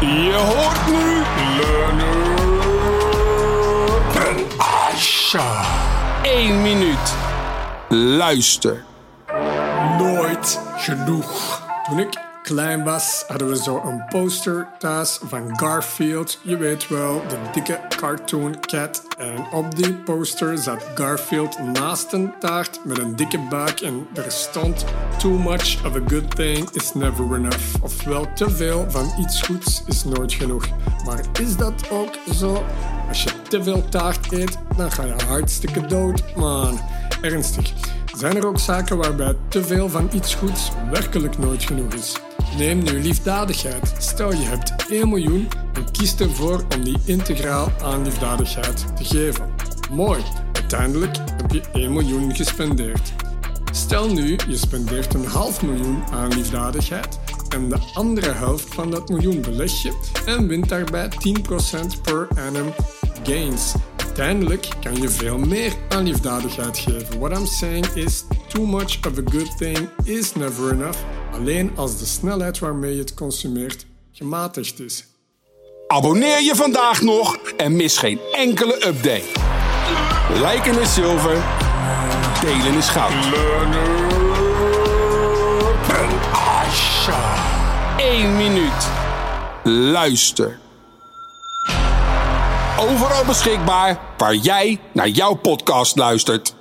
Je hoort nu Leonard Asha. 1 minuut. Luister. Nooit genoeg. Toen ik klein was, hadden we zo een poster thuis van Garfield. Je weet wel, de dikke cartoon cat. En op die poster zat Garfield naast een taart met een dikke buik. En er stond: Too much of a good thing is never enough. Oftewel, te veel van iets goeds is nooit genoeg. Maar is dat ook zo? Als je te veel taart eet, dan ga je hartstikke dood, man. Ernstig. Zijn er ook zaken waarbij te veel van iets goeds werkelijk nooit genoeg is? Neem nu liefdadigheid. Stel je hebt 1 miljoen en kies ervoor om die integraal aan liefdadigheid te geven. Mooi, uiteindelijk heb je 1 miljoen gespendeerd. Stel nu, je spendeert een half miljoen aan liefdadigheid en de andere helft van dat miljoen beleg je en wint daarbij 10% per annum gains. Uiteindelijk kan je veel meer aan liefdadigheid geven. What I'm saying is, too much of a good thing is never enough. Alleen als de snelheid waarmee je het consumeert gematigd is. Abonneer je vandaag nog en mis geen enkele update. Liken is zilver, delen is goud. 1 minuut. Luister. Overal beschikbaar waar jij naar jouw podcast luistert.